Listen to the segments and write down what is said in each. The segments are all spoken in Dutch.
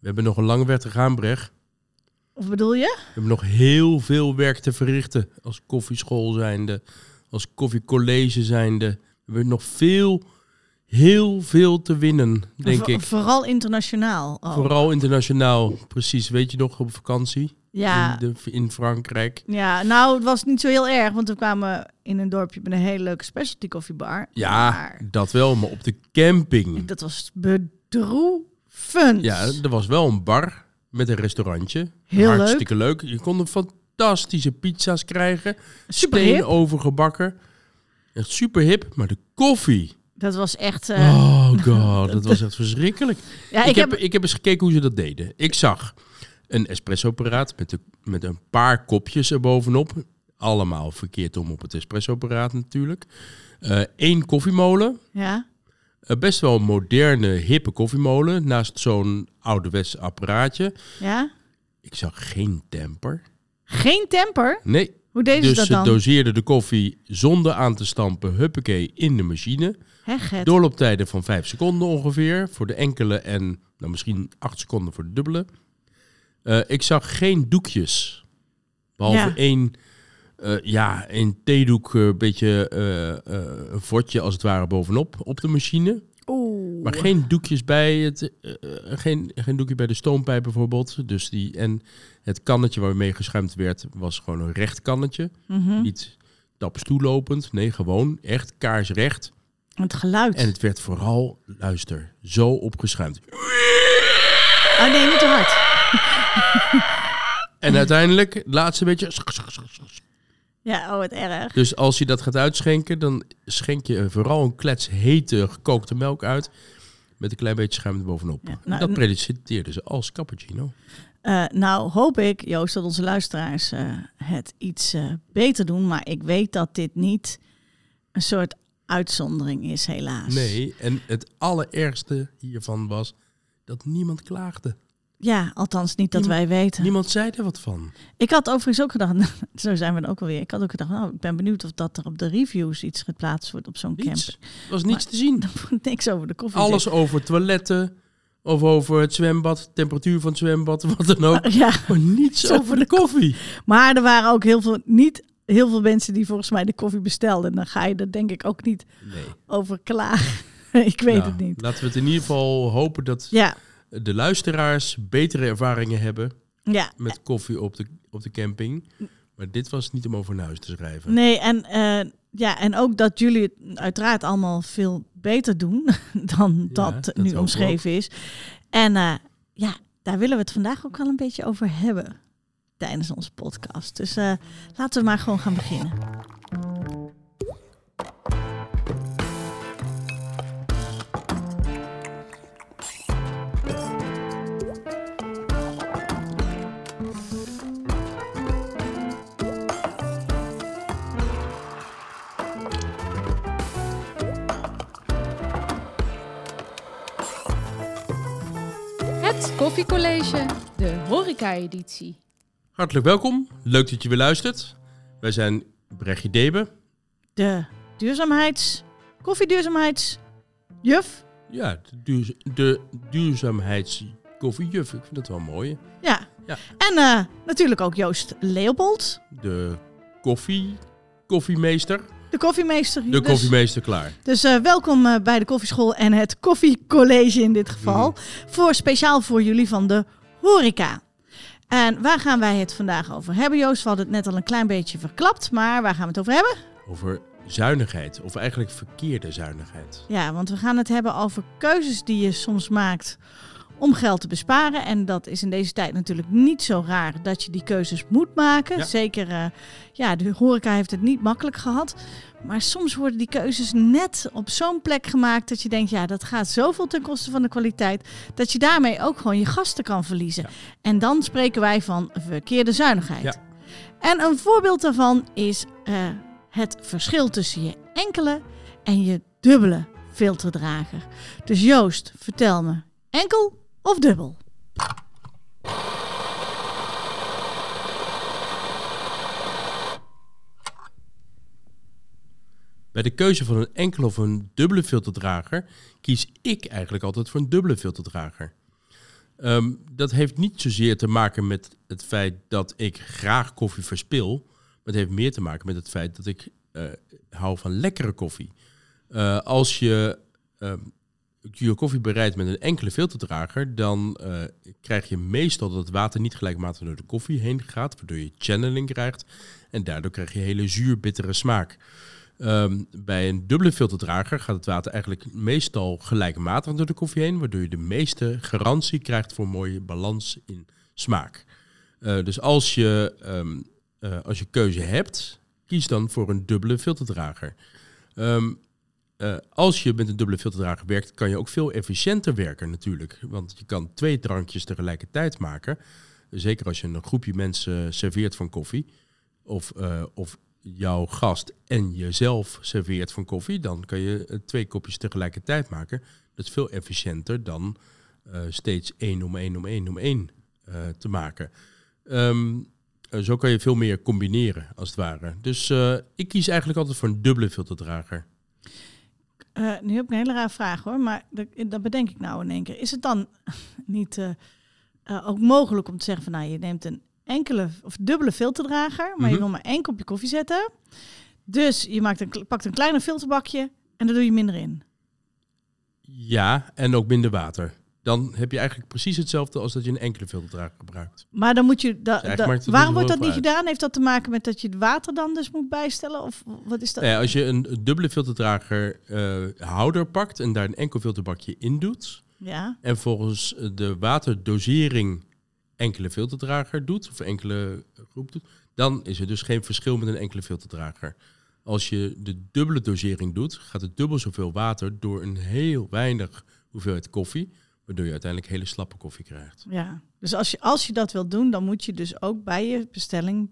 We hebben nog een lange weg te gaan, Brecht. Of bedoel je? We hebben nog heel veel werk te verrichten als koffieschool zijnde, als koffiecollege zijnde. We hebben nog veel, heel veel te winnen, denk Vo- ik. Vooral internationaal. Vooral internationaal, precies. Weet je nog, op vakantie Ja, in, de, in Frankrijk. ja, nou, het was niet zo heel erg, want we kwamen in een dorpje met een hele leuke specialty koffiebar. Ja, Maar dat wel, maar op de camping. dat was bedroevend. Ja, er was wel een bar met een restaurantje. Heel Hartstikke leuk. Je kon er fantastische pizza's krijgen. Super Steen hip. overgebakken. Echt super hip, maar de koffie. Dat was echt... eh, Oh god, dat was echt verschrikkelijk. ja, ik, heb, ik heb eens gekeken hoe ze dat deden. Ik zag een espressoapparaat met, de, met een paar kopjes erbovenop. Allemaal verkeerd om op het espressoapparaat natuurlijk. Eén koffiemolen. Ja, Eh, best wel een moderne, hippe koffiemolen. Naast zo'n ouderwets apparaatje. ja. Ik zag geen temper. Geen temper? Nee. Hoe deden dus ze dat ze dan? doseerden de koffie zonder aan te stampen, huppakee, in de machine. Hè, Gert? Doorlooptijden van 5 seconden ongeveer voor de enkele en nou, misschien 8 seconden voor de dubbele. Eh, ik zag geen doekjes. Behalve Ja. één, eh, ja, één theedoek, een beetje eh, eh, een vodje als het ware bovenop op de machine. Maar geen doekjes bij het, eh, eh, geen, geen doekje bij de stoompijp bijvoorbeeld. Dus die, en het kannetje waarmee geschuimd werd, was gewoon een recht kannetje. Mhm. Niet taps toelopend. Nee, gewoon echt kaarsrecht. Het geluid. En het werd vooral, luister, zo opgeschuimd. Oh nee, niet te hard. En uiteindelijk, het laatste beetje. Ja, oh, wat erg. Dus als je dat gaat uitschenken, dan schenk je vooral een klets hete gekookte melk uit. Met een klein beetje schuim erbovenop. Ja, nou, dat presenteerden ze als cappuccino. Eh, nou hoop ik, Joost, dat onze luisteraars eh, het iets eh, beter doen. Maar ik weet dat dit niet een soort uitzondering is, helaas. Nee, en het allerergste hiervan was dat niemand klaagde. Ja, althans niet dat Niemand- wij weten. Niemand zei er wat van. Ik had overigens ook gedacht, zo zijn we dan ook alweer. Ik had ook gedacht, nou, ik ben benieuwd of dat er op de reviews iets geplaatst wordt op zo'n Niets. camping. Er was niets te zien. Niks over de koffie. Alles over toiletten, of over het zwembad, temperatuur van het zwembad, wat dan ook. Ja, Maar niets Zo over de koffie. maar er waren ook heel veel, niet heel veel mensen die volgens mij de koffie bestelden. Dan ga je er denk ik ook niet Nee. over klagen. ik weet Nou, het niet. Laten we het in ieder geval hopen dat Ja, de luisteraars betere ervaringen hebben ja. met koffie op de, op de camping. Maar dit was niet om over naar huis te schrijven. Nee, en, eh, ja, en ook dat jullie het uiteraard allemaal veel beter doen dan dat, dat nu omschreven is. En eh, ja, daar willen we het vandaag ook wel een beetje over hebben tijdens onze podcast. Dus eh, laten we maar gewoon gaan beginnen. Koffiecollege, de horeca-editie. Hartelijk welkom. Leuk dat je weer luistert. Wij zijn Brechtje Debe. De duurzaamheids, koffieduurzaamheidsjuf. Ja, de, duurz de duurzaamheidskoffiejuf. Ik vind dat wel mooi. Ja. Ja. En eh, natuurlijk ook Joost Leopold, De koffie, koffiemeester. De koffiemeester. De Dus- koffiemeester klaar. Dus eh, welkom eh, bij de koffieschool en het koffiecollege in dit geval. Mhm. Voor speciaal voor jullie van de horeca. En waar gaan wij het vandaag over hebben, Joost? We hadden het net al een klein beetje verklapt, maar waar gaan we het over hebben? Over zuinigheid. Of eigenlijk verkeerde zuinigheid. Ja, want we gaan het hebben over keuzes die je soms maakt om geld te besparen. En dat is in deze tijd natuurlijk niet zo raar dat je die keuzes moet maken. Ja. Zeker, eh, ja, de horeca heeft het niet makkelijk gehad. Maar soms worden die keuzes net op zo'n plek gemaakt dat je denkt, ja, dat gaat zoveel ten koste van de kwaliteit, dat je daarmee ook gewoon je gasten kan verliezen. Ja. En dan spreken wij van verkeerde zuinigheid. Ja. En een voorbeeld daarvan is eh, het verschil tussen je enkele en je dubbele filterdrager. Dus Joost, vertel me, enkel of dubbel? Bij de keuze van een enkele of een dubbele filterdrager kies ik eigenlijk altijd voor een dubbele filterdrager. Ehm, dat heeft niet zozeer te maken met het feit dat ik graag koffie verspil. Maar het heeft meer te maken met het feit dat ik eh, hou van lekkere koffie. Eh, als je ehm, je koffie bereidt met een enkele filterdrager, dan eh, krijg je meestal dat het water niet gelijkmatig door de koffie heen gaat, waardoor je channeling krijgt. En daardoor krijg je hele zuur-bittere smaak. Ehm, bij een dubbele filterdrager gaat het water eigenlijk meestal gelijkmatig door de koffie heen, waardoor je de meeste garantie krijgt voor mooie balans in smaak. Eh, dus als je, ehm, eh, als je keuze hebt, kies dan voor een dubbele filterdrager. Ehm, eh, als je met een dubbele filterdrager werkt, kan je ook veel efficiënter werken natuurlijk. Want je kan twee drankjes tegelijkertijd maken. Zeker als je een groepje mensen serveert van koffie. Of, uh, of jouw gast en jezelf serveert van koffie, dan kan je eh, twee kopjes tegelijkertijd maken. Dat is veel efficiënter dan steeds één om één om één om één te maken. Um, zo kan je veel meer combineren, als het ware. Dus ik kies eigenlijk altijd voor een dubbele filterdrager. Nu heb ik een hele raar vraag hoor, maar dat, dat, bedenk ik nou in één keer. Is het dan niet ook mogelijk om te zeggen van nou, je neemt een enkele of dubbele filterdrager, maar je Mhm. wil maar één kopje koffie zetten. Dus je maakt een, pakt een kleiner filterbakje en daar doe je minder in. Ja, en ook minder water. Dan heb je eigenlijk precies hetzelfde als dat je een enkele filterdrager gebruikt. Maar dan moet je. Da, het waarom wordt dat niet gedaan? Heeft dat te maken met dat je het water dan dus moet bijstellen? Of wat is dat? Nou ja, als je een dubbele filterdrager eh, houder pakt en daar een enkel filterbakje in doet... Ja. en volgens de waterdosering enkele filterdrager doet... of enkele groep doet... dan is er dus geen verschil met een enkele filterdrager. Als je de dubbele dosering doet, gaat het dubbel zoveel water... door een heel weinig hoeveelheid koffie... waardoor je uiteindelijk hele slappe koffie krijgt. ja. Dus als je, als je dat wilt doen, dan moet je dus ook bij je bestelling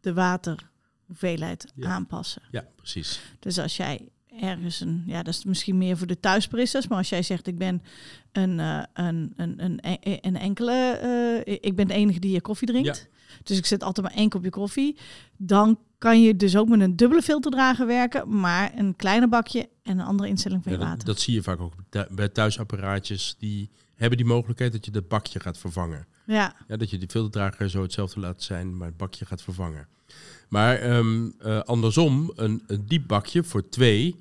de waterhoeveelheid Ja. aanpassen. Ja, precies. Dus als jij ergens een, ja, dat is misschien meer voor de thuisbaristas, maar als jij zegt ik ben een, eh, een, een, een, een, een enkele, eh, ik ben de enige die je koffie drinkt, dus ik zet altijd maar één kopje koffie, dan kan je dus ook met een dubbele filterdrager werken, maar een kleiner bakje en een andere instelling van je water. dat zie je vaak ook bij thuisapparaatjes. Die hebben die mogelijkheid dat je dat bakje gaat vervangen. ja, Ja, dat je die filterdrager zo hetzelfde laat zijn, maar het bakje gaat vervangen. Maar ehm, eh, andersom, een, een diep bakje voor twee,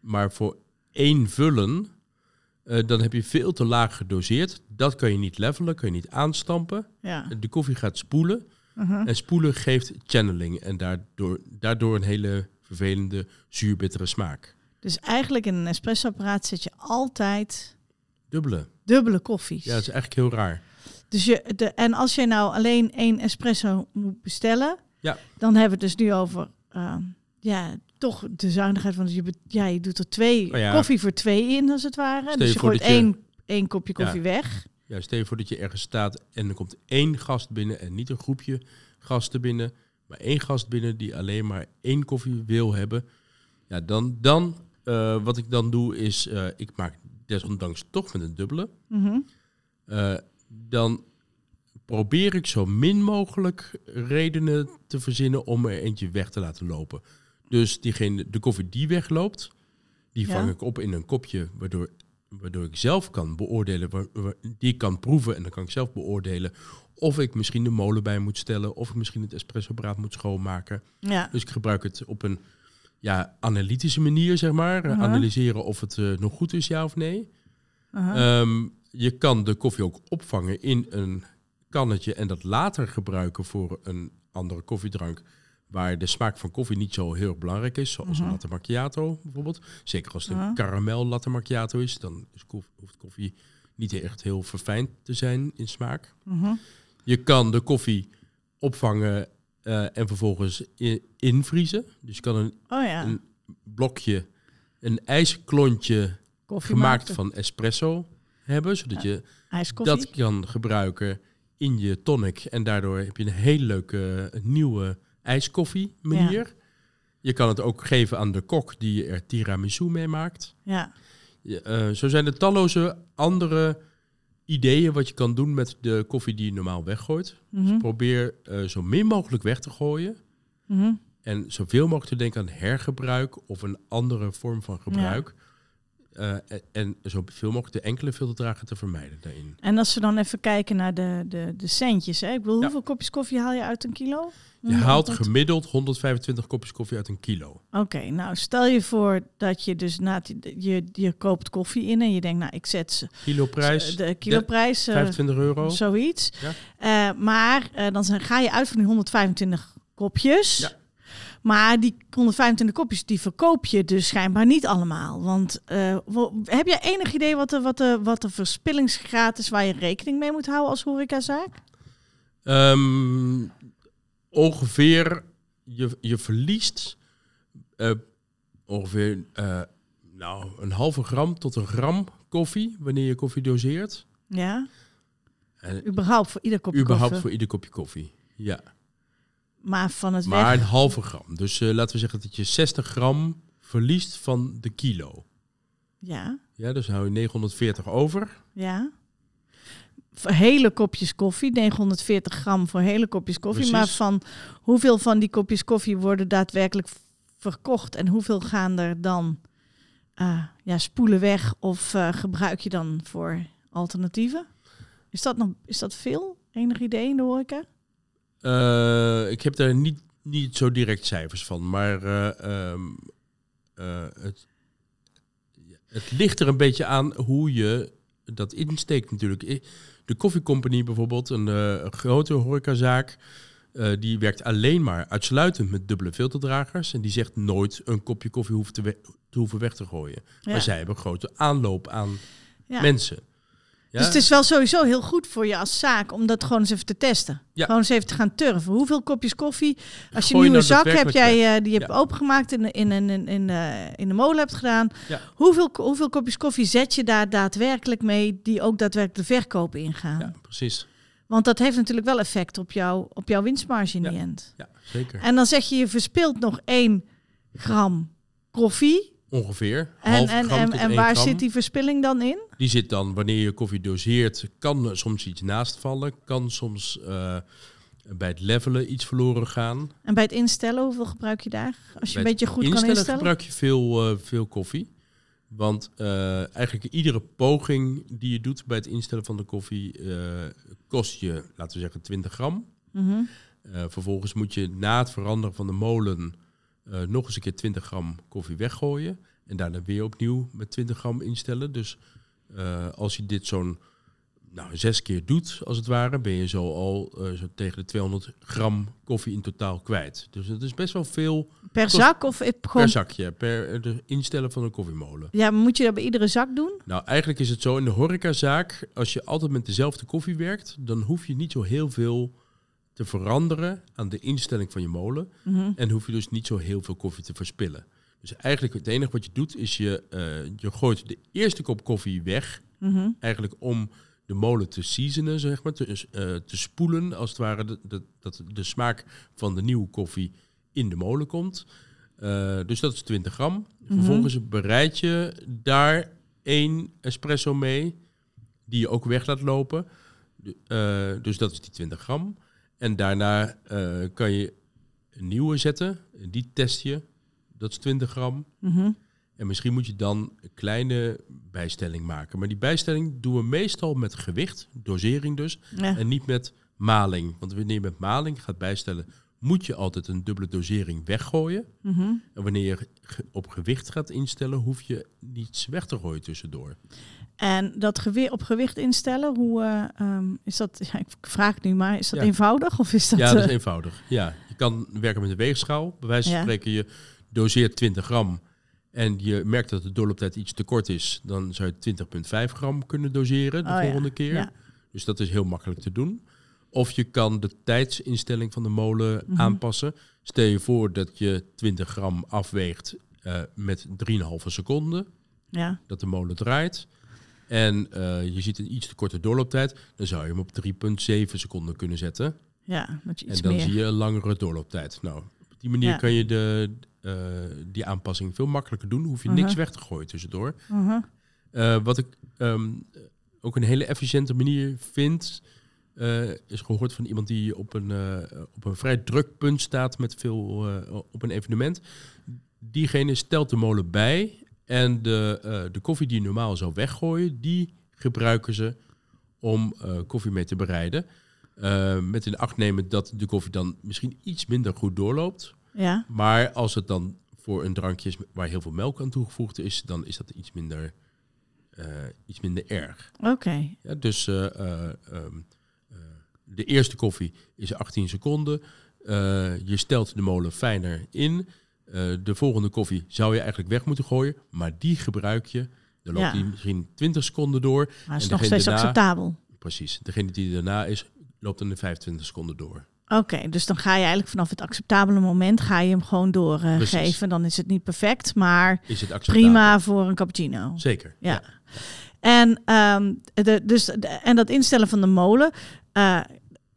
maar voor één vullen, eh, dan heb je veel te laag gedoseerd. Dat kan je niet levelen, kan je niet aanstampen. ja. De koffie gaat spoelen Mhm. en spoelen geeft channeling en daardoor, daardoor een hele vervelende zuurbittere smaak. Dus eigenlijk in een espressoapparaat zet je altijd Dubbele. dubbele koffies. Ja, dat is eigenlijk heel raar. Dus je, de, en als je nou alleen één espresso moet bestellen, Ja. dan hebben we het dus nu over ehm, ja, toch de zuinigheid van je, ja, je doet er twee Oh ja. koffie voor twee in, als het ware. Dus je gooit je- één, één kopje Ja. koffie weg. Ja, stel je voor dat je ergens staat en er komt één gast binnen en niet een groepje gasten binnen, maar één gast binnen die alleen maar één koffie wil hebben. Ja, dan, dan eh, wat ik dan doe is, eh, ik maak desondanks toch met een dubbele. Mhm. Eh, dan probeer ik zo min mogelijk redenen te verzinnen om er eentje weg te laten lopen. Dus diegene, de koffie die wegloopt, die Ja. vang ik op in een kopje, waardoor, waardoor ik zelf kan beoordelen, waar- waar- die ik kan proeven en dan kan ik zelf beoordelen of ik misschien de molen bij moet stellen, of ik misschien het espressoapparaat moet schoonmaken. Ja. Dus ik gebruik het op een ja, analytische manier, zeg maar. Aha. Analyseren of het eh, nog goed is, ja of nee. Aha. Ehm, je kan de koffie ook opvangen in een kannetje en dat later gebruiken voor een andere koffiedrank. Waar de smaak van koffie niet zo heel belangrijk is, zoals Mhm. een latte macchiato bijvoorbeeld. Zeker als het een karamel latte macchiato is, dan is koff- hoeft koffie niet echt heel verfijnd te zijn in smaak. Mhm. Je kan de koffie opvangen eh, en vervolgens invriezen. Dus je kan een Oh ja, een blokje, een ijsklontje koffie gemaakt maken. van espresso hebben, zodat je dat kan gebruiken in je tonic. En daardoor heb je een hele leuke nieuwe ijskoffie manier. Je kan het ook geven aan de kok die er tiramisu mee maakt. Ja. Eh, zo zijn er talloze andere ideeën wat je kan doen met de koffie die je normaal weggooit. Mhm. Probeer eh, zo min mogelijk weg te gooien. Mhm. En zoveel mogelijk te denken aan hergebruik of een andere vorm van gebruik. Eh, en zoveel mogelijk de enkele filterdrager te vermijden daarin. En als we dan even kijken naar de, de, de centjes. Hè? Ik bedoel, Ja. hoeveel kopjes koffie haal je uit een kilo? Je haalt Honderd- gemiddeld 125 kopjes koffie uit een kilo. Oké, nou stel je voor dat je dus na je, je koopt koffie in en je denkt, nou ik zet ze Kiloprijs, de kiloprijs, eh, 25 euro. zoiets. Ja. Eh, maar eh, dan zijn- ga je uit van die 125 kopjes. Ja. Maar die 125 kopjes, die verkoop je dus schijnbaar niet allemaal. Want eh, heb jij enig idee wat de, wat, de, wat de verspillingsgraad is waar je rekening mee moet houden als horecazaak? Ehm, ongeveer, je, je verliest eh, ongeveer eh, nou, een halve gram tot een gram koffie wanneer je koffie doseert. Ja, En überhaupt voor ieder kopje überhaupt koffie. voor ieder kopje koffie. Ja, Maar van het maar weg... een halve gram. Dus eh, laten we zeggen dat je 60 gram verliest van de kilo. Ja, Ja, dus hou je 940 over. ja. Voor hele kopjes koffie, 940 gram voor hele kopjes koffie. Precies. Maar van hoeveel van die kopjes koffie worden daadwerkelijk verkocht en hoeveel gaan er dan eh, ja, spoelen weg of eh, gebruik je dan voor alternatieven? Is dat nog is dat veel? Enig idee in de horeca? Eh, ik heb daar niet, niet zo direct cijfers van, maar eh, ehm, eh, het, het ligt er een beetje aan hoe je dat insteekt natuurlijk. De Coffee Company bijvoorbeeld, een grote horecazaak, eh, die werkt alleen maar uitsluitend met dubbele filterdragers. En die zegt nooit een kopje koffie hoeft te, we- te hoeven weg te gooien. Ja. Maar zij hebben grote aanloop aan Ja. mensen. Ja? Dus het is wel sowieso heel goed voor je als zaak om dat gewoon eens even te testen. Ja. Gewoon eens even te gaan turven. Hoeveel kopjes koffie, als je een nieuwe nou zak hebt, jij eh, die hebt Ja. opengemaakt in, in, in, in, in, eh, in de molen hebt gedaan. Hoeveel, hoeveel kopjes koffie zet je daar daadwerkelijk mee die ook daadwerkelijk de verkoop ingaan? ja, precies. Want dat heeft natuurlijk wel effect op, jou, op jouw winstmarge in die end. Ja, zeker. En dan zeg je, je verspilt nog 1 gram koffie. Ongeveer. En, half en, gram en, en waar gram. zit die verspilling dan in? Die zit dan, wanneer je koffie doseert, kan soms iets naast vallen. Kan soms eh, bij het levelen iets verloren gaan. En bij het instellen, hoeveel gebruik je daar? Als je Bij een beetje goed kan instellen instellen. gebruik je veel, eh, veel koffie. Want eh, eigenlijk iedere poging die je doet bij het instellen van de koffie kost je, laten we zeggen, 20 gram. Mhm. Vervolgens moet je na het veranderen van de molen eh, nog eens een keer 20 gram koffie weggooien. En daarna weer opnieuw met 20 gram instellen. Dus eh, als je dit zo'n nou, zes keer doet, als het ware, ben je zo al eh, zo tegen de 200 gram koffie in totaal kwijt. Dus dat is best wel veel Per zak of gewoon... per zakje, per de instellen van een koffiemolen. Ja, moet je dat bij iedere zak doen? Nou, eigenlijk is het zo in de horecazaak, als je altijd met dezelfde koffie werkt, dan hoef je niet zo heel veel te veranderen aan de instelling van je molen. Mhm. En hoef je dus niet zo heel veel koffie te verspillen. Dus eigenlijk het enige wat je doet is je, eh, je gooit de eerste kop koffie weg. Mhm. Eigenlijk om de molen te seasonen, zeg maar. Te, eh, te spoelen, als het ware. de- de- Dat de, smaak van de nieuwe koffie in de molen komt. Eh, dus dat is 20 gram. Vervolgens bereid je daar één espresso mee. Die je ook weg laat lopen. Dus dat is die 20 gram. En daarna eh, kan je een nieuwe zetten. En die test je. Dat is 20 gram. Mhm. En misschien moet je dan een kleine bijstelling maken. Maar die bijstelling doen we meestal met gewicht, dosering dus. Ja. En niet met maling. Want wanneer je met maling gaat bijstellen, moet je altijd een dubbele dosering weggooien. Mhm. En wanneer je op gewicht gaat instellen, hoef je niets weg te gooien tussendoor. En dat op gewicht instellen, hoe eh, ehm, is dat? Ja, ik vraag het nu maar, is dat Ja. eenvoudig of is dat? ja, dat is eh, eenvoudig. Ja, je kan werken met een weegschaal. Bij wijze van Ja. spreken, je doseert 20 gram. En je merkt dat de doorlooptijd iets te kort is. Dan zou je 20,5 gram kunnen doseren de Oh volgende keer. Dus dat is heel makkelijk te doen. Of je kan de tijdsinstelling van de molen Mhm. aanpassen. Stel je voor dat je 20 gram afweegt eh, met 3,5 seconden. ja. Dat de molen draait. En eh, je ziet een iets te korte doorlooptijd. Dan zou je hem op 3,7 seconden kunnen zetten. ja, dat je iets en dan meer. zie je een langere doorlooptijd. Nou, op die manier Ja. kan je de, eh, die aanpassing veel makkelijker doen. Hoef je Mhm. niks weg te gooien tussendoor. Mhm. Eh, wat ik ehm, ook een hele efficiënte manier vind, is gehoord van iemand die op een, op een vrij druk punt staat met veel op een evenement. Diegene stelt de molen bij En de, eh, de koffie die je normaal zou weggooien, die gebruiken ze om eh, koffie mee te bereiden. Eh, met in acht nemen dat de koffie dan misschien iets minder goed doorloopt. Ja. Maar als het dan voor een drankje is waar heel veel melk aan toegevoegd is, dan is dat iets minder, iets minder erg. Oké. Ja, dus eh, eh, ehm, eh, de eerste koffie is 18 seconden. Je stelt de molen fijner in. Eh, de volgende koffie zou je eigenlijk weg moeten gooien, maar die gebruik je. Dan loopt Ja. die misschien 20 seconden door. Maar is En nog steeds daarna- acceptabel. Precies. Degene die daarna is, loopt dan in 25 seconden door. Oké, dus dan ga je eigenlijk vanaf het acceptabele moment ga je hem gewoon doorgeven. Dan is het niet perfect, maar Is het prima voor een cappuccino. Zeker. Ja. En, ehm, de, dus, de- en dat instellen van de molen. eh,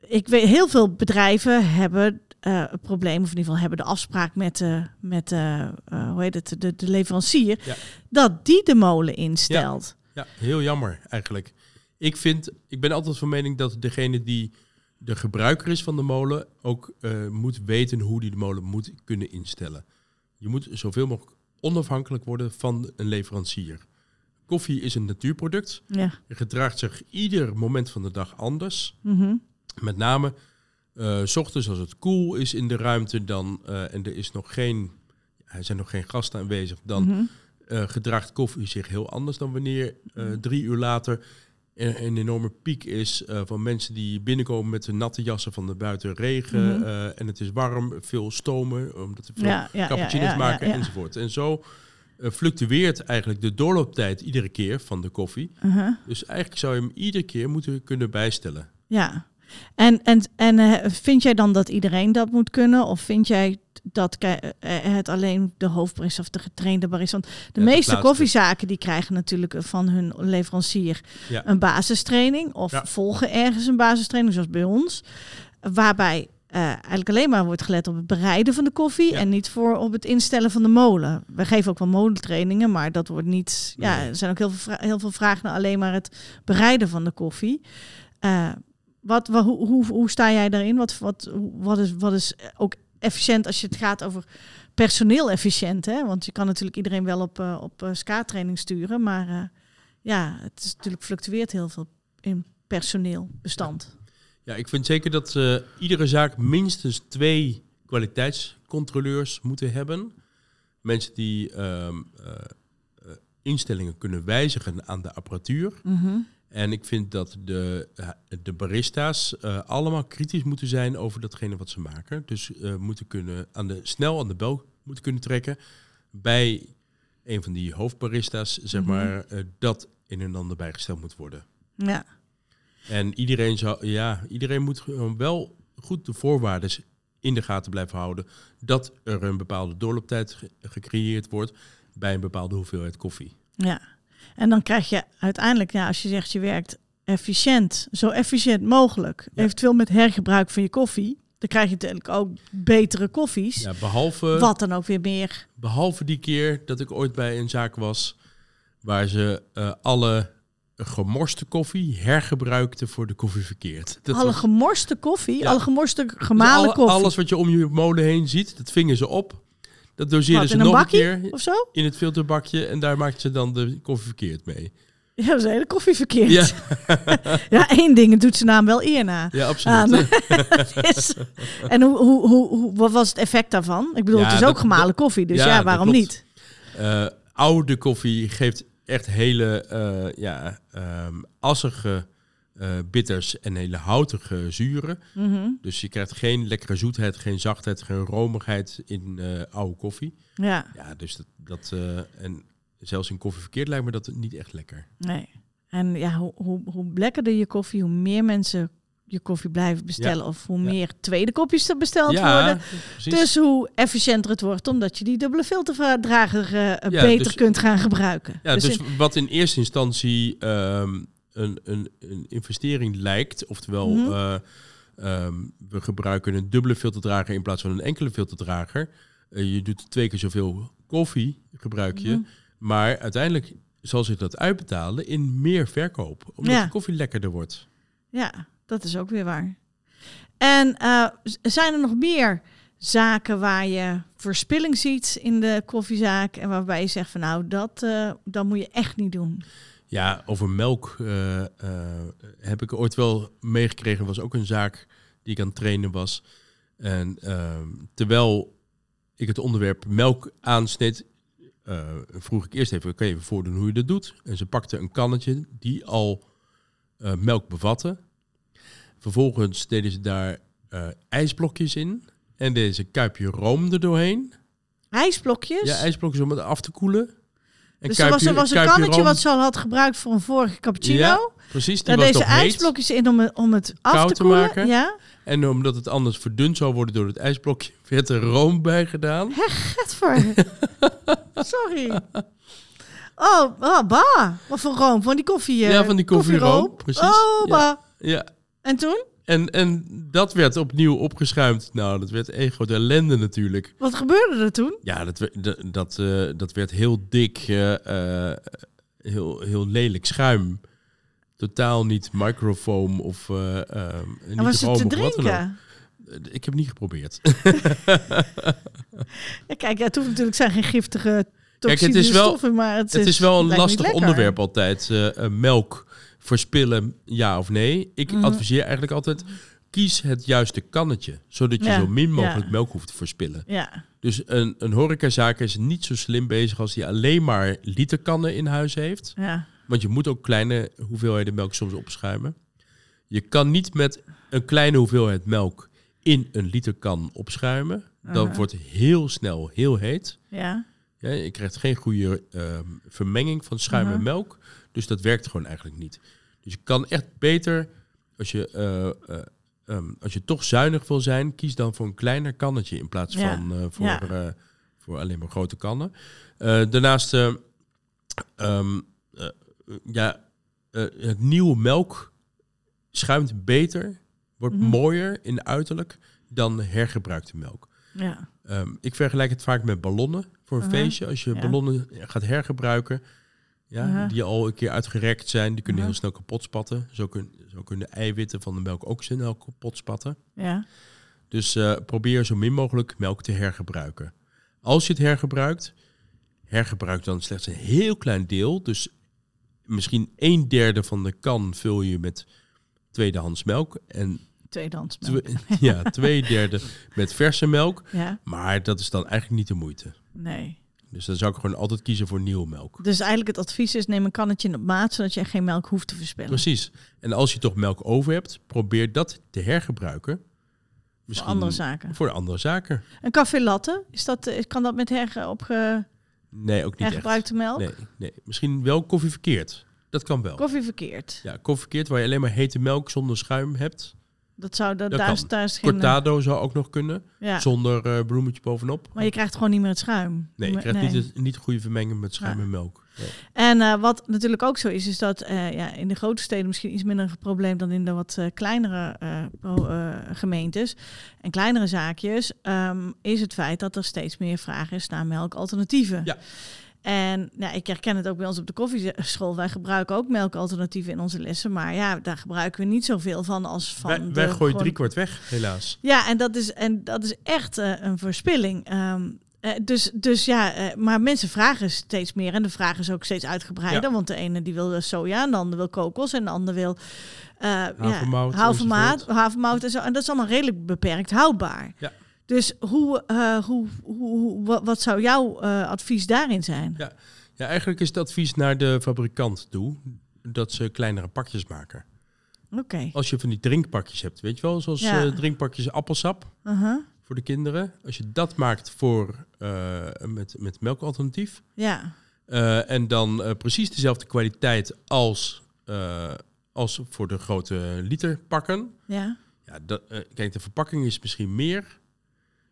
ik weet, heel veel bedrijven hebben eh het probleem, of in ieder geval hebben de afspraak met, de met de, eh, hoe heet het, de, de leverancier, Ja. dat die de molen instelt. Ja, heel jammer eigenlijk. Ik vind, ik ben altijd van mening dat degene die de gebruiker is van de molen ook eh, moet weten hoe die de molen moet kunnen instellen. Je moet zoveel mogelijk onafhankelijk worden van een leverancier. Koffie is een natuurproduct. Ja. Het gedraagt zich ieder moment van de dag anders. Mhm. Met name s ochtends als het koel is in de ruimte dan, eh, en er is nog geen, er zijn nog geen gasten aanwezig, dan Mhm. eh, gedraagt koffie zich heel anders dan wanneer eh, drie uur later er een enorme piek is van mensen die binnenkomen met hun natte jassen van de buiten regen Mhm. en het is warm, veel stomen, omdat er veel Ja, ja, cappuccino's ja, maken enzovoort. En zo fluctueert eigenlijk de doorlooptijd iedere keer van de koffie. Dus eigenlijk zou je hem iedere keer moeten kunnen bijstellen. Ja. En, en, en eh, vind jij dan dat iedereen dat moet kunnen? Of vind jij dat ke- eh, het alleen de hoofdbarista of de getrainde barista... Want de Ja, meeste koffiezaken die krijgen natuurlijk van hun leverancier Ja. een basistraining. Of Ja. volgen ergens een basistraining, zoals bij ons. Waarbij eh, eigenlijk alleen maar wordt gelet op het bereiden van de koffie... Ja. en niet voor op het instellen van de molen. We geven ook wel molentrainingen, maar dat wordt niet... Ja, er zijn ook heel veel, heel veel vragen naar alleen maar het bereiden van de koffie. Eh, wat, wa- hoe, hoe, hoe sta jij daarin? Wat, wat, wat, is, wat is ook efficiënt als je het gaat over personeel efficiënt? Hè? Want je kan natuurlijk iedereen wel op, eh, op eh, SCA-training sturen. Maar eh, ja, het is natuurlijk fluctueert heel veel in personeelbestand. Ja, ik vind zeker dat iedere zaak minstens twee kwaliteitscontroleurs moeten hebben. Mensen die ehm, eh, eh, instellingen kunnen wijzigen aan de apparatuur. Mhm. En ik vind dat de, eh, de barista's eh, allemaal kritisch moeten zijn over datgene wat ze maken. Dus eh, moeten kunnen aan de, snel aan de bel moeten kunnen trekken bij een van die hoofdbarista's, zeg Mhm. maar, dat in en ander bijgesteld moet worden. Ja, En iedereen, zou, ja, iedereen moet wel goed de voorwaarden in de gaten blijven houden. Dat er een bepaalde doorlooptijd ge- gecreëerd wordt bij een bepaalde hoeveelheid koffie. ja. En dan krijg je uiteindelijk, ja, als je zegt je werkt efficiënt, zo efficiënt mogelijk, Ja. eventueel met hergebruik van je koffie, dan krijg je natuurlijk ook betere koffies. Ja, behalve, Wat dan ook weer meer. behalve die keer dat ik ooit bij een zaak was waar ze eh, alle gemorste koffie hergebruikten voor de koffie verkeerd. Dat alle was- gemorste koffie, Ja. alle gemorste dus gemalen alle- koffie. Alles wat je om je molen heen ziet, dat vingen ze op. Dat doseerden Wat, ze in een nog een keer of zo? in het filterbakje en daar maakten ze dan de koffie verkeerd mee. Ja, dat is hele koffie verkeerd. Ja, Ja, één ding, het doet zijn naam wel eer na. ja absoluut. Is- en hoe, hoe, hoe, wat was het effect daarvan? Ik bedoel, Ja, het is dat- ook gemalen koffie, dus ja, waarom niet? Eh, oude koffie geeft echt hele eh, ja, ehm, assige eh, bitters en hele houtige zuren. Mhm. Dus je krijgt geen lekkere zoetheid, geen zachtheid, geen romigheid in eh, oude koffie. Ja, Ja, dus dat, dat eh, en zelfs in koffie verkeerd lijkt me dat niet echt lekker. nee. En ja, hoe, hoe, hoe lekkerder je koffie, hoe meer mensen je koffie blijven bestellen. Of hoe Ja. meer tweede kopjes er besteld ja, worden. precies. Dus hoe efficiënter het wordt, omdat je die dubbele filterdrager beter dus- kunt gaan gebruiken. ja, dus, in- wat in eerste instantie ehm, een, een, een investering lijkt, oftewel Mhm. eh, ehm, we gebruiken een dubbele filterdrager in plaats van een enkele filterdrager. Eh, je doet twee keer zoveel koffie, gebruik je. Mhm. Maar uiteindelijk zal zich dat uitbetalen in meer verkoop, omdat Ja. de koffie lekkerder wordt. Ja, dat is ook weer waar. En eh, zijn er nog meer zaken waar je verspilling ziet in de koffiezaak en waarbij je zegt van nou, dat, eh, dat moet je echt niet doen. Ja, over melk eh, eh, heb ik ooit wel meegekregen. Er was ook een zaak die ik aan het trainen was. En ehm, terwijl ik het onderwerp melk aansneed, eh, vroeg ik eerst even, kan je even voordoen hoe je dat doet? En ze pakte een kannetje die al melk bevatte. Vervolgens deden ze daar ijsblokjes in. En deden ze een kuipje room er doorheen. IJsblokjes. Ja, ijsblokjes om het af te koelen. Dus er was, er was een kannetje wat ze al had gebruikt voor een vorige cappuccino. Ja, precies. Die Daar deze ijsblokjes in om het, om het af Koud te koelen. maken. Ja, En omdat het anders verdund zou worden door het ijsblokje, werd er room bij gedaan. het voor. Sorry. Oh, oh, bah. Wat voor room? Van die koffie. eh, Ja, van die koffieroom, precies. Oh, Ja. bah. Ja. En toen? En, en dat werd opnieuw opgeschuimd. Nou, dat werd één grote ellende natuurlijk. Wat gebeurde er toen? Ja, dat, werd- dat, eh, dat werd heel dik, eh, eh, heel, heel lelijk schuim. Totaal niet microfoam of eh ehm, niet was het te drinken? Ik heb niet geprobeerd. Ja, kijk, het hoeft natuurlijk zijn geen giftige Kijk, toxische het is wel- stoffen, maar het, Het is wel een lastig onderwerp altijd. melk verspillen, ja of nee. Ik Mhm. adviseer eigenlijk altijd, kies het juiste kannetje. Zodat je Ja, zo min mogelijk ja. melk hoeft te verspillen. Ja, Dus een, een horecazaak is niet zo slim bezig als die alleen maar literkannen in huis heeft. ja. Want je moet ook kleine hoeveelheden melk soms opschuimen. Je kan niet met een kleine hoeveelheid melk in een literkan opschuimen. Dat Aha. wordt heel snel heel heet. Ja, Ja, je krijgt geen goede ehm, vermenging van schuim en Mhm. melk. Dus dat werkt gewoon eigenlijk niet. Dus je kan echt beter, als je, eh, eh, ehm, als je toch zuinig wil zijn, kies dan voor een kleiner kannetje in plaats Ja. van eh, voor, Ja. voor alleen maar grote kannen. Daarnaast, eh, ehm, eh, ja, het nieuwe melk schuimt beter, wordt Mhm. mooier in uiterlijk dan hergebruikte melk. ja. Ehm, ik vergelijk het vaak met ballonnen voor een feestje. Als je Ja. ballonnen gaat hergebruiken, ja, Aha. die al een keer uitgerekt zijn, die kunnen Aha. heel snel kapot spatten. Zo, kun, zo kunnen de eiwitten van de melk ook snel kapot spatten. ja. Dus eh, probeer zo min mogelijk melk te hergebruiken. Als je het hergebruikt, hergebruik dan slechts een heel klein deel. Dus misschien een derde van de kan vul je met tweedehands melk. En Tweedehands melk. ja, twee derde met verse melk. Ja, Maar dat is dan eigenlijk niet de moeite. nee. Dus dan zou ik gewoon altijd kiezen voor nieuwe melk. Dus eigenlijk het advies is neem een kannetje in op maat, zodat je geen melk hoeft te verspillen. Precies. En als je toch melk over hebt, probeer dat te hergebruiken. Voor andere zaken. Voor andere zaken. Een café latte, is dat, eh, kan dat met opge, Nee, ook niet hergebruikte melk? Nee, nee. Misschien wel koffie verkeerd. Dat kan wel. Koffie verkeerd. Ja, koffie verkeerd waar je alleen maar hete melk zonder schuim hebt. Dat zou, dat, Dat daar, is, daar is geen... Cortado zou ook nog kunnen. ja. Zonder eh, bloemetje bovenop. Maar je krijgt gewoon niet meer het schuim. Nee, je krijgt Nee. Niet, het- niet goede vermenging met schuim Ja. en melk. Nee. En eh, wat natuurlijk ook zo is, is dat eh, ja, in de grote steden misschien iets minder een probleem dan in de wat eh, kleinere eh, eh, gemeentes en kleinere zaakjes, ehm, is het feit dat er steeds meer vraag is naar melkalternatieven. Ja. En nou, ik herken het ook bij ons op de koffieschool. Wij gebruiken ook melkalternatieven in onze lessen. Maar ja, daar gebruiken we niet zoveel van als van. Wij, gooien gewoon- driekwart weg, helaas. ja, en dat is, en dat is echt eh, een verspilling. Ehm, eh, dus, dus ja, eh, maar mensen vragen steeds meer. En de vraag is ook steeds uitgebreider. Ja. Want de ene die wil soja, en de ander wil kokos. En de ander wil eh Havermout ja, havermout, havermout en zo. En dat is allemaal redelijk beperkt houdbaar. Ja. Dus hoe, eh, hoe, hoe, wat, wat zou jouw eh, advies daarin zijn? Ja. Ja, eigenlijk is het advies naar de fabrikant toe dat ze kleinere pakjes maken. Oké. Als je van die drinkpakjes hebt, weet je wel, zoals Ja. eh, drinkpakjes appelsap Uh-huh. voor de kinderen. Als je dat maakt voor, met, met melkalternatief Ja. en dan precies dezelfde kwaliteit als, als voor de grote literpakken. Ja. Ja, dat, eh, kijk, de verpakking is misschien meer.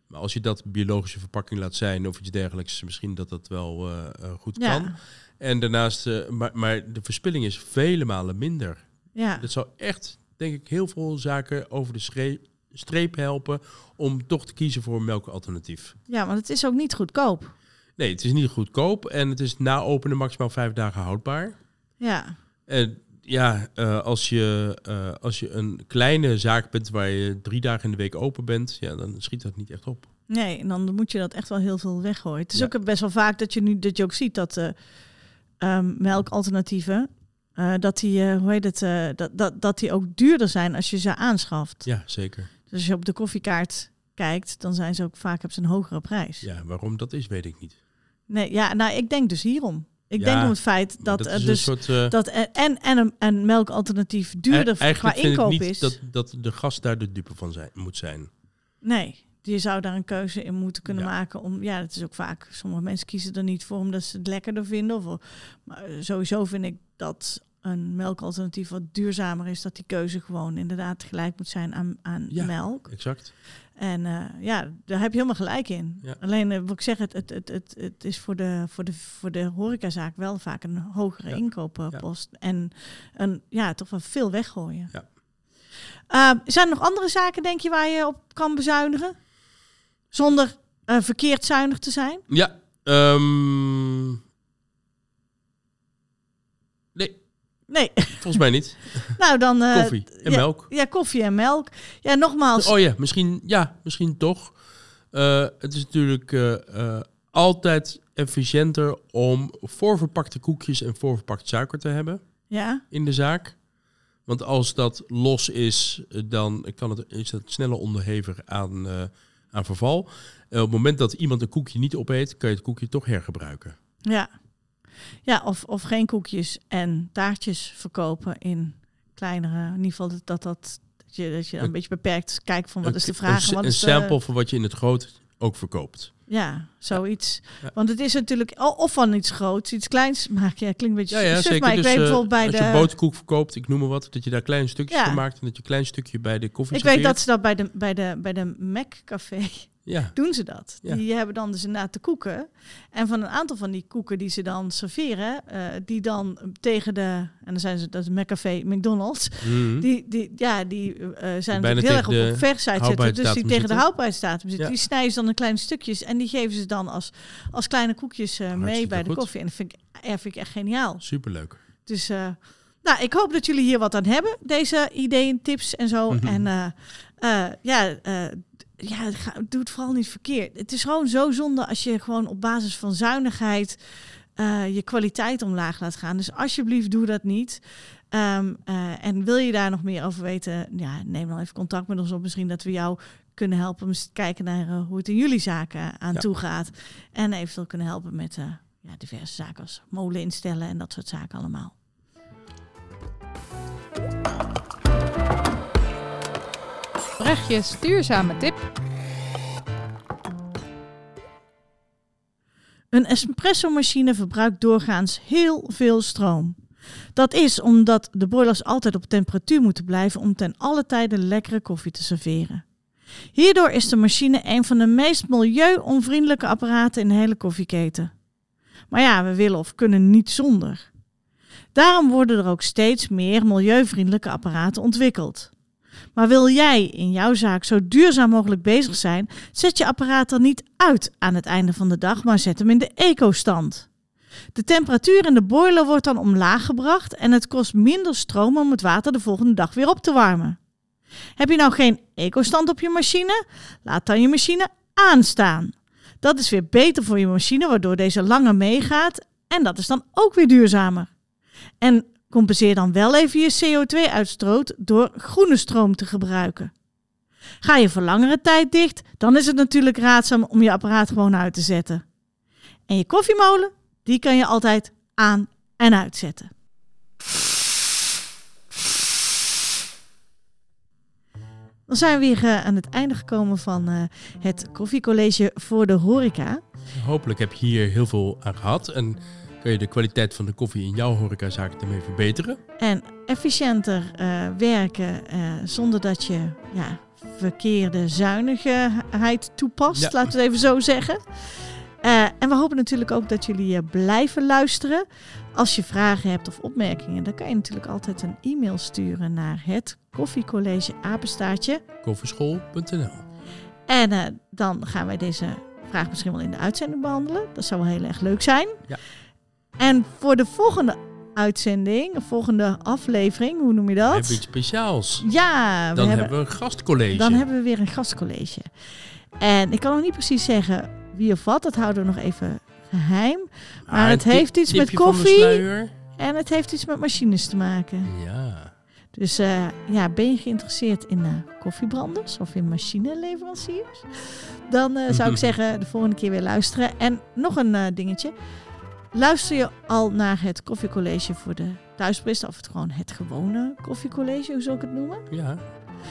Maar als je dat biologische verpakking laat zijn of iets dergelijks, misschien dat dat wel eh, eh, goed Ja. kan. En daarnaast, eh, maar, maar de verspilling is vele malen minder. Ja. Dat zou echt, denk ik, heel veel zaken over de streep helpen om toch te kiezen voor een melkalternatief. ja, want het is ook niet goedkoop. Nee, het is niet goedkoop en het is na openen maximaal vijf dagen houdbaar. Ja. En ja, eh, als, je, eh, als je een kleine zaak bent waar je drie dagen in de week open bent, ja, dan schiet dat niet echt op. Nee, en dan moet je dat echt wel heel veel weggooien. Het is Ja. ook best wel vaak dat je nu dat je ook ziet dat ehm, melkalternatieven, dat die, hoe heet het, dat, dat, dat die ook duurder zijn als je ze aanschaft. Ja, zeker. Dus als je op de koffiekaart kijkt, dan zijn ze ook vaak ze een hogere prijs. Ja, waarom dat is, weet ik niet. Nee, ja, nou, ik denk dus hierom. Ik Ja, denk om het feit dat, een dus soort, eh, dat er- en, en een melkalternatief duurder e- qua inkoop niet is. dat, dat de gast daar de dupe van zijn, moet zijn. Nee, je zou daar een keuze in moeten kunnen Ja. maken. Om, ja, dat is ook vaak. Sommige mensen kiezen er niet voor omdat ze het lekkerder vinden. Of, maar eh, sowieso vind ik dat een melkalternatief wat duurzamer is, dat die keuze gewoon inderdaad gelijk moet zijn aan, aan Ja. melk. Exact. En eh, ja, daar heb je helemaal gelijk in. Ja. Alleen, eh, wat ik zeg, het, het, het, het, het is voor de, voor, de, voor de horecazaak wel vaak een hogere Ja. inkooppost. En een, ja, toch wel veel weggooien. Ja. Eh, zijn er nog andere zaken, denk je, waar je op kan bezuinigen? Zonder verkeerd zuinig te zijn? Ja. ehm, nee, volgens mij niet. nou, dan... eh, Koffie en ja, melk. Ja, koffie en melk. Ja, nogmaals. Oh ja, misschien, ja, misschien toch. Eh, het is natuurlijk eh, altijd efficiënter om voorverpakte koekjes en voorverpakt suiker te hebben Ja, in de zaak. Want als dat los is, dan kan het, is het sneller onderhevig aan, aan verval. Op het moment dat iemand een koekje niet opeet, kan je het koekje toch hergebruiken. ja. Ja, of, of geen koekjes en taartjes verkopen in kleinere... In ieder geval dat dat... dat je, dat je dan een beetje beperkt kijkt van wat Een- is de een, vraag. en een, wat een is de- sample van wat je in het groot ook verkoopt. Ja, zoiets. Ja. Want het is natuurlijk... Of van iets groots, iets kleins maken. Ja, klinkt een beetje Ja, ja suf, zeker. maar ik Dus, weet eh, bijvoorbeeld bij als de... je boterkoek verkoopt, ik noem maar wat, dat je daar kleine stukjes van maakt en dat je een klein stukje bij de koffie Ik weet dat ze dat bij de, bij de, bij de Mac Café Ja, doen ze dat. Ja. Die hebben dan dus inderdaad de koeken. En van een aantal van die koeken die ze dan serveren, eh, die dan tegen de, en dan zijn ze, dat is McCafé, McDonald's, Mhm. die, die, ja, die eh, zijn bijna natuurlijk heel erg op, de op versheid zitten. Dus die tegen de houdbaarheidsdatum zitten. Ja. Die snijden ze dan in kleine stukjes en die geven ze dan als, als kleine koekjes eh, mee bij de goed. koffie. En dat vind ik, vind ik echt geniaal. superleuk. Dus nou, ik hoop dat jullie hier wat aan hebben, deze ideeën, tips en zo. Mhm. En ja, ja doe het vooral niet verkeerd. Het is gewoon zo zonde als je gewoon op basis van zuinigheid eh, je kwaliteit omlaag laat gaan. Dus alsjeblieft, doe dat niet. Ehm, eh, en wil je daar nog meer over weten, ja, neem dan even contact met ons op. Misschien dat we jou kunnen helpen om te kijken naar eh, hoe het in jullie zaken aan Ja. toe gaat. En eventueel kunnen helpen met ja, diverse zaken als molen instellen en dat soort zaken allemaal. Brechtjes duurzame tip. Een espresso-machine verbruikt doorgaans heel veel stroom. Dat is omdat de boilers altijd op temperatuur moeten blijven om ten alle tijde lekkere koffie te serveren. Hierdoor is de machine een van de meest milieu-onvriendelijke apparaten in de hele koffieketen. Maar ja, we willen of kunnen niet zonder. Daarom worden er ook steeds meer milieuvriendelijke apparaten ontwikkeld. Maar wil jij in jouw zaak zo duurzaam mogelijk bezig zijn, zet je apparaat er niet uit aan het einde van de dag, maar zet hem in de eco-stand. De temperatuur in de boiler wordt dan omlaag gebracht en het kost minder stroom om het water de volgende dag weer op te warmen. Heb je nou geen eco-stand op je machine? Laat dan je machine aanstaan. Dat is weer beter voor je machine, waardoor deze langer meegaat en dat is dan ook weer duurzamer. En compenseer dan wel even je CO2-uitstoot door groene stroom te gebruiken. Ga je voor langere tijd dicht, dan is het natuurlijk raadzaam om je apparaat gewoon uit te zetten. En je koffiemolen, die kan je altijd aan en uitzetten. Dan zijn we weer eh, aan het einde gekomen van eh, het koffiecollege voor de horeca. Hopelijk heb je hier heel veel aan gehad en kan je de kwaliteit van de koffie in jouw horecazaak ermee verbeteren. En efficiënter eh, werken eh, zonder dat je ja, verkeerde zuinigheid toepast, Ja. laten we het even zo zeggen. Eh, en we hopen natuurlijk ook dat jullie blijven luisteren. Als je vragen hebt of opmerkingen, dan kan je natuurlijk altijd een e-mail sturen naar het koffiecollege apenstaartje. Koffieschool.nl En dan gaan wij deze vraag misschien wel in de uitzending behandelen. Dat zou wel heel erg leuk zijn. Ja. En voor de volgende uitzending, volgende aflevering, hoe noem je We dat? hebben iets speciaals. Ja, we Dan hebben, hebben we een gastcollege. dan hebben we weer een gastcollege. En ik kan nog niet precies zeggen wie of wat, dat houden we nog even geheim. Ah, Maar het een heeft iets met de koffie. En het heeft iets met machines te maken. Ja. Dus eh, ja, ben je geïnteresseerd in eh, koffiebranders of in machineleveranciers? Dan eh, zou ik zeggen de volgende keer weer luisteren. En nog een dingetje. Luister je al naar het koffiecollege voor de thuisbristen of het gewoon het gewone koffiecollege, hoe zou ik het noemen? Ja.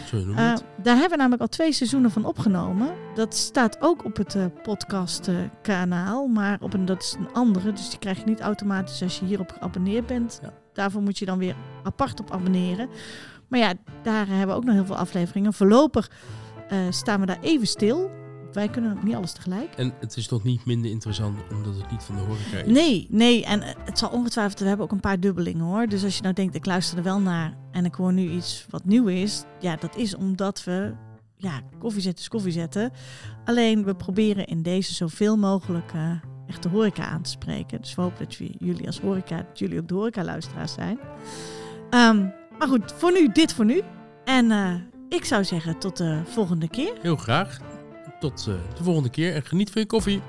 Zo noemen we Eh, daar hebben we namelijk al twee seizoenen van opgenomen. Dat staat ook op het podcastkanaal, maar op een, dat is een andere. Dus die krijg je niet automatisch als je hierop geabonneerd bent. Ja. Daarvoor moet je dan weer apart op abonneren. Maar ja, daar hebben we ook nog heel veel afleveringen. Voorlopig eh, staan we daar even stil. Wij kunnen niet alles tegelijk. En het is toch niet minder interessant omdat het niet van de horeca is? Nee, nee. En eh, het zal ongetwijfeld, we hebben ook een paar dubbelingen hoor. Dus als je nou denkt, ik luister er wel naar en ik hoor nu iets wat nieuw is. Ja, dat is omdat we, ja, koffie zetten is koffie zetten. Alleen we proberen in deze zoveel mogelijk eh, echt de horeca aan te spreken. Dus we hopen dat jullie- als horeca, dat jullie ook de horeca luisteraars zijn. Ehm, maar goed, voor nu, dit voor nu. En eh, ik zou zeggen tot de volgende keer. Heel graag tot eh, de volgende keer en geniet van je koffie.